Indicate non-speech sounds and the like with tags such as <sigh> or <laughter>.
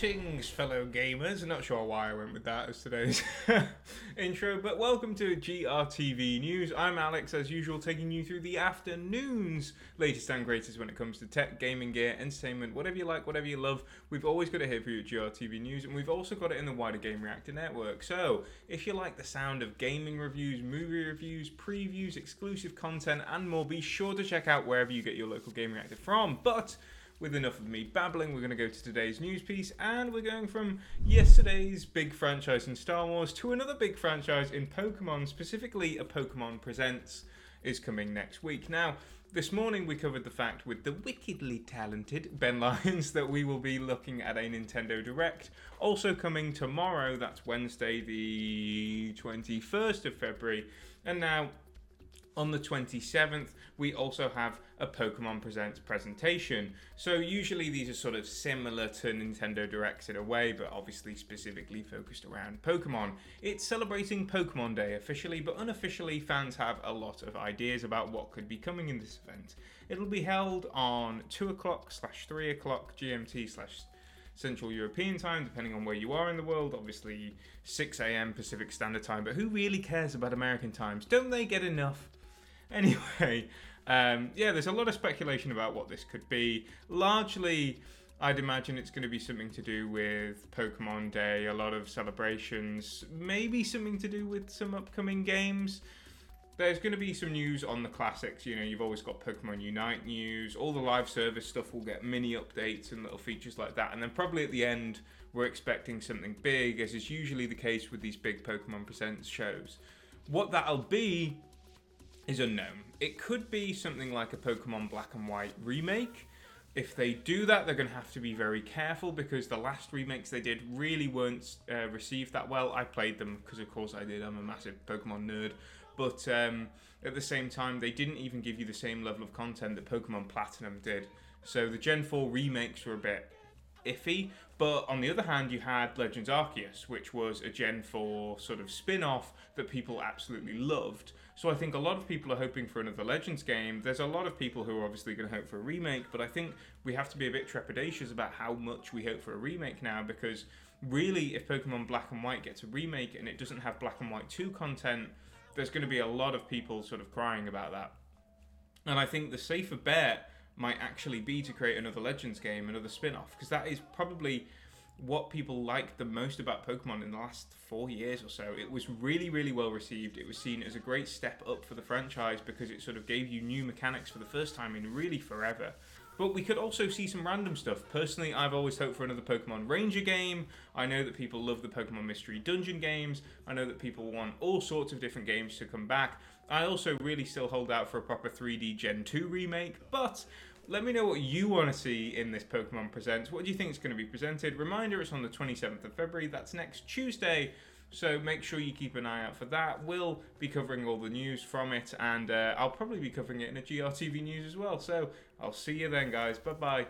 Greetings, fellow gamers. Not sure why I went with that as today's <laughs> intro, but welcome to GRTV News. I'm Alex, as usual, taking you through the afternoon's latest and greatest when it comes to tech, gaming gear, entertainment, whatever you like, whatever you love. We've always got it here for you at GRTV News, and we've also got it in the wider Game Reactor network. So, if you like the sound of gaming reviews, movie reviews, previews, exclusive content, and more, be sure to check out wherever you get your local Game Reactor from. But with enough of me babbling, we're going to go to today's news piece, and we're going from yesterday's big franchise in Star Wars to another big franchise in Pokemon, specifically a Pokemon Presents is coming next week. Now, this morning we covered the fact with the wickedly talented Ben <laughs> Lyons that we will be looking at a Nintendo Direct. Also coming tomorrow, that's Wednesday, the 21st of February. And now on the 27th, we also have a Pokemon Presents presentation. So, usually these are sort of similar to Nintendo Directs in a way, but obviously specifically focused around Pokemon. It's celebrating Pokemon Day officially, but unofficially, fans have a lot of ideas about what could be coming in this event. It'll be held on 2 o'clock slash 3 o'clock GMT slash Central European time, depending on where you are in the world. Obviously, 6 a.m. Pacific Standard Time, but who really cares about American times? Don't they get enough? <laughs> Anyway, um, yeah, there's a lot of speculation about what this could be. Largely, I'd imagine it's going to be something to do with Pokemon Day, a lot of celebrations, maybe something to do with some upcoming games. There's going to be some news on the classics. You know, you've always got Pokemon Unite news. All the live service stuff will get mini updates and little features like that. And then probably at the end, we're expecting something big, as is usually the case with these big Pokemon Presents shows. What that'll be is unknown. It could be something like a Pokemon Black and White remake. If they do that, they're going to have to be very careful because the last remakes they did really weren't uh, received that well. I played them because, of course, I did. I'm a massive Pokemon nerd. But um, at the same time, they didn't even give you the same level of content that Pokemon Platinum did. So the Gen 4 remakes were a bit iffy. But on the other hand, you had Legends Arceus, which was a Gen 4 sort of spin off that people absolutely loved. So I think a lot of people are hoping for another Legends game. There's a lot of people who are obviously going to hope for a remake, but I think we have to be a bit trepidatious about how much we hope for a remake now because really, if Pokemon Black and White gets a remake and it doesn't have Black and White 2 content, there's going to be a lot of people sort of crying about that. And I think the safer bet might actually be to create another Legends game, another spin off, because that is probably what people liked the most about Pokemon in the last four years or so. It was really, really well received. It was seen as a great step up for the franchise because it sort of gave you new mechanics for the first time in really forever. But we could also see some random stuff. Personally, I've always hoped for another Pokemon Ranger game. I know that people love the Pokemon Mystery Dungeon games. I know that people want all sorts of different games to come back. I also really still hold out for a proper 3D Gen 2 remake, but let me know what you want to see in this Pokemon Presents. What do you think is going to be presented? Reminder it's on the 27th of February, that's next Tuesday. So make sure you keep an eye out for that. We'll be covering all the news from it, and uh, I'll probably be covering it in a GRTV news as well. So I'll see you then, guys. Bye bye.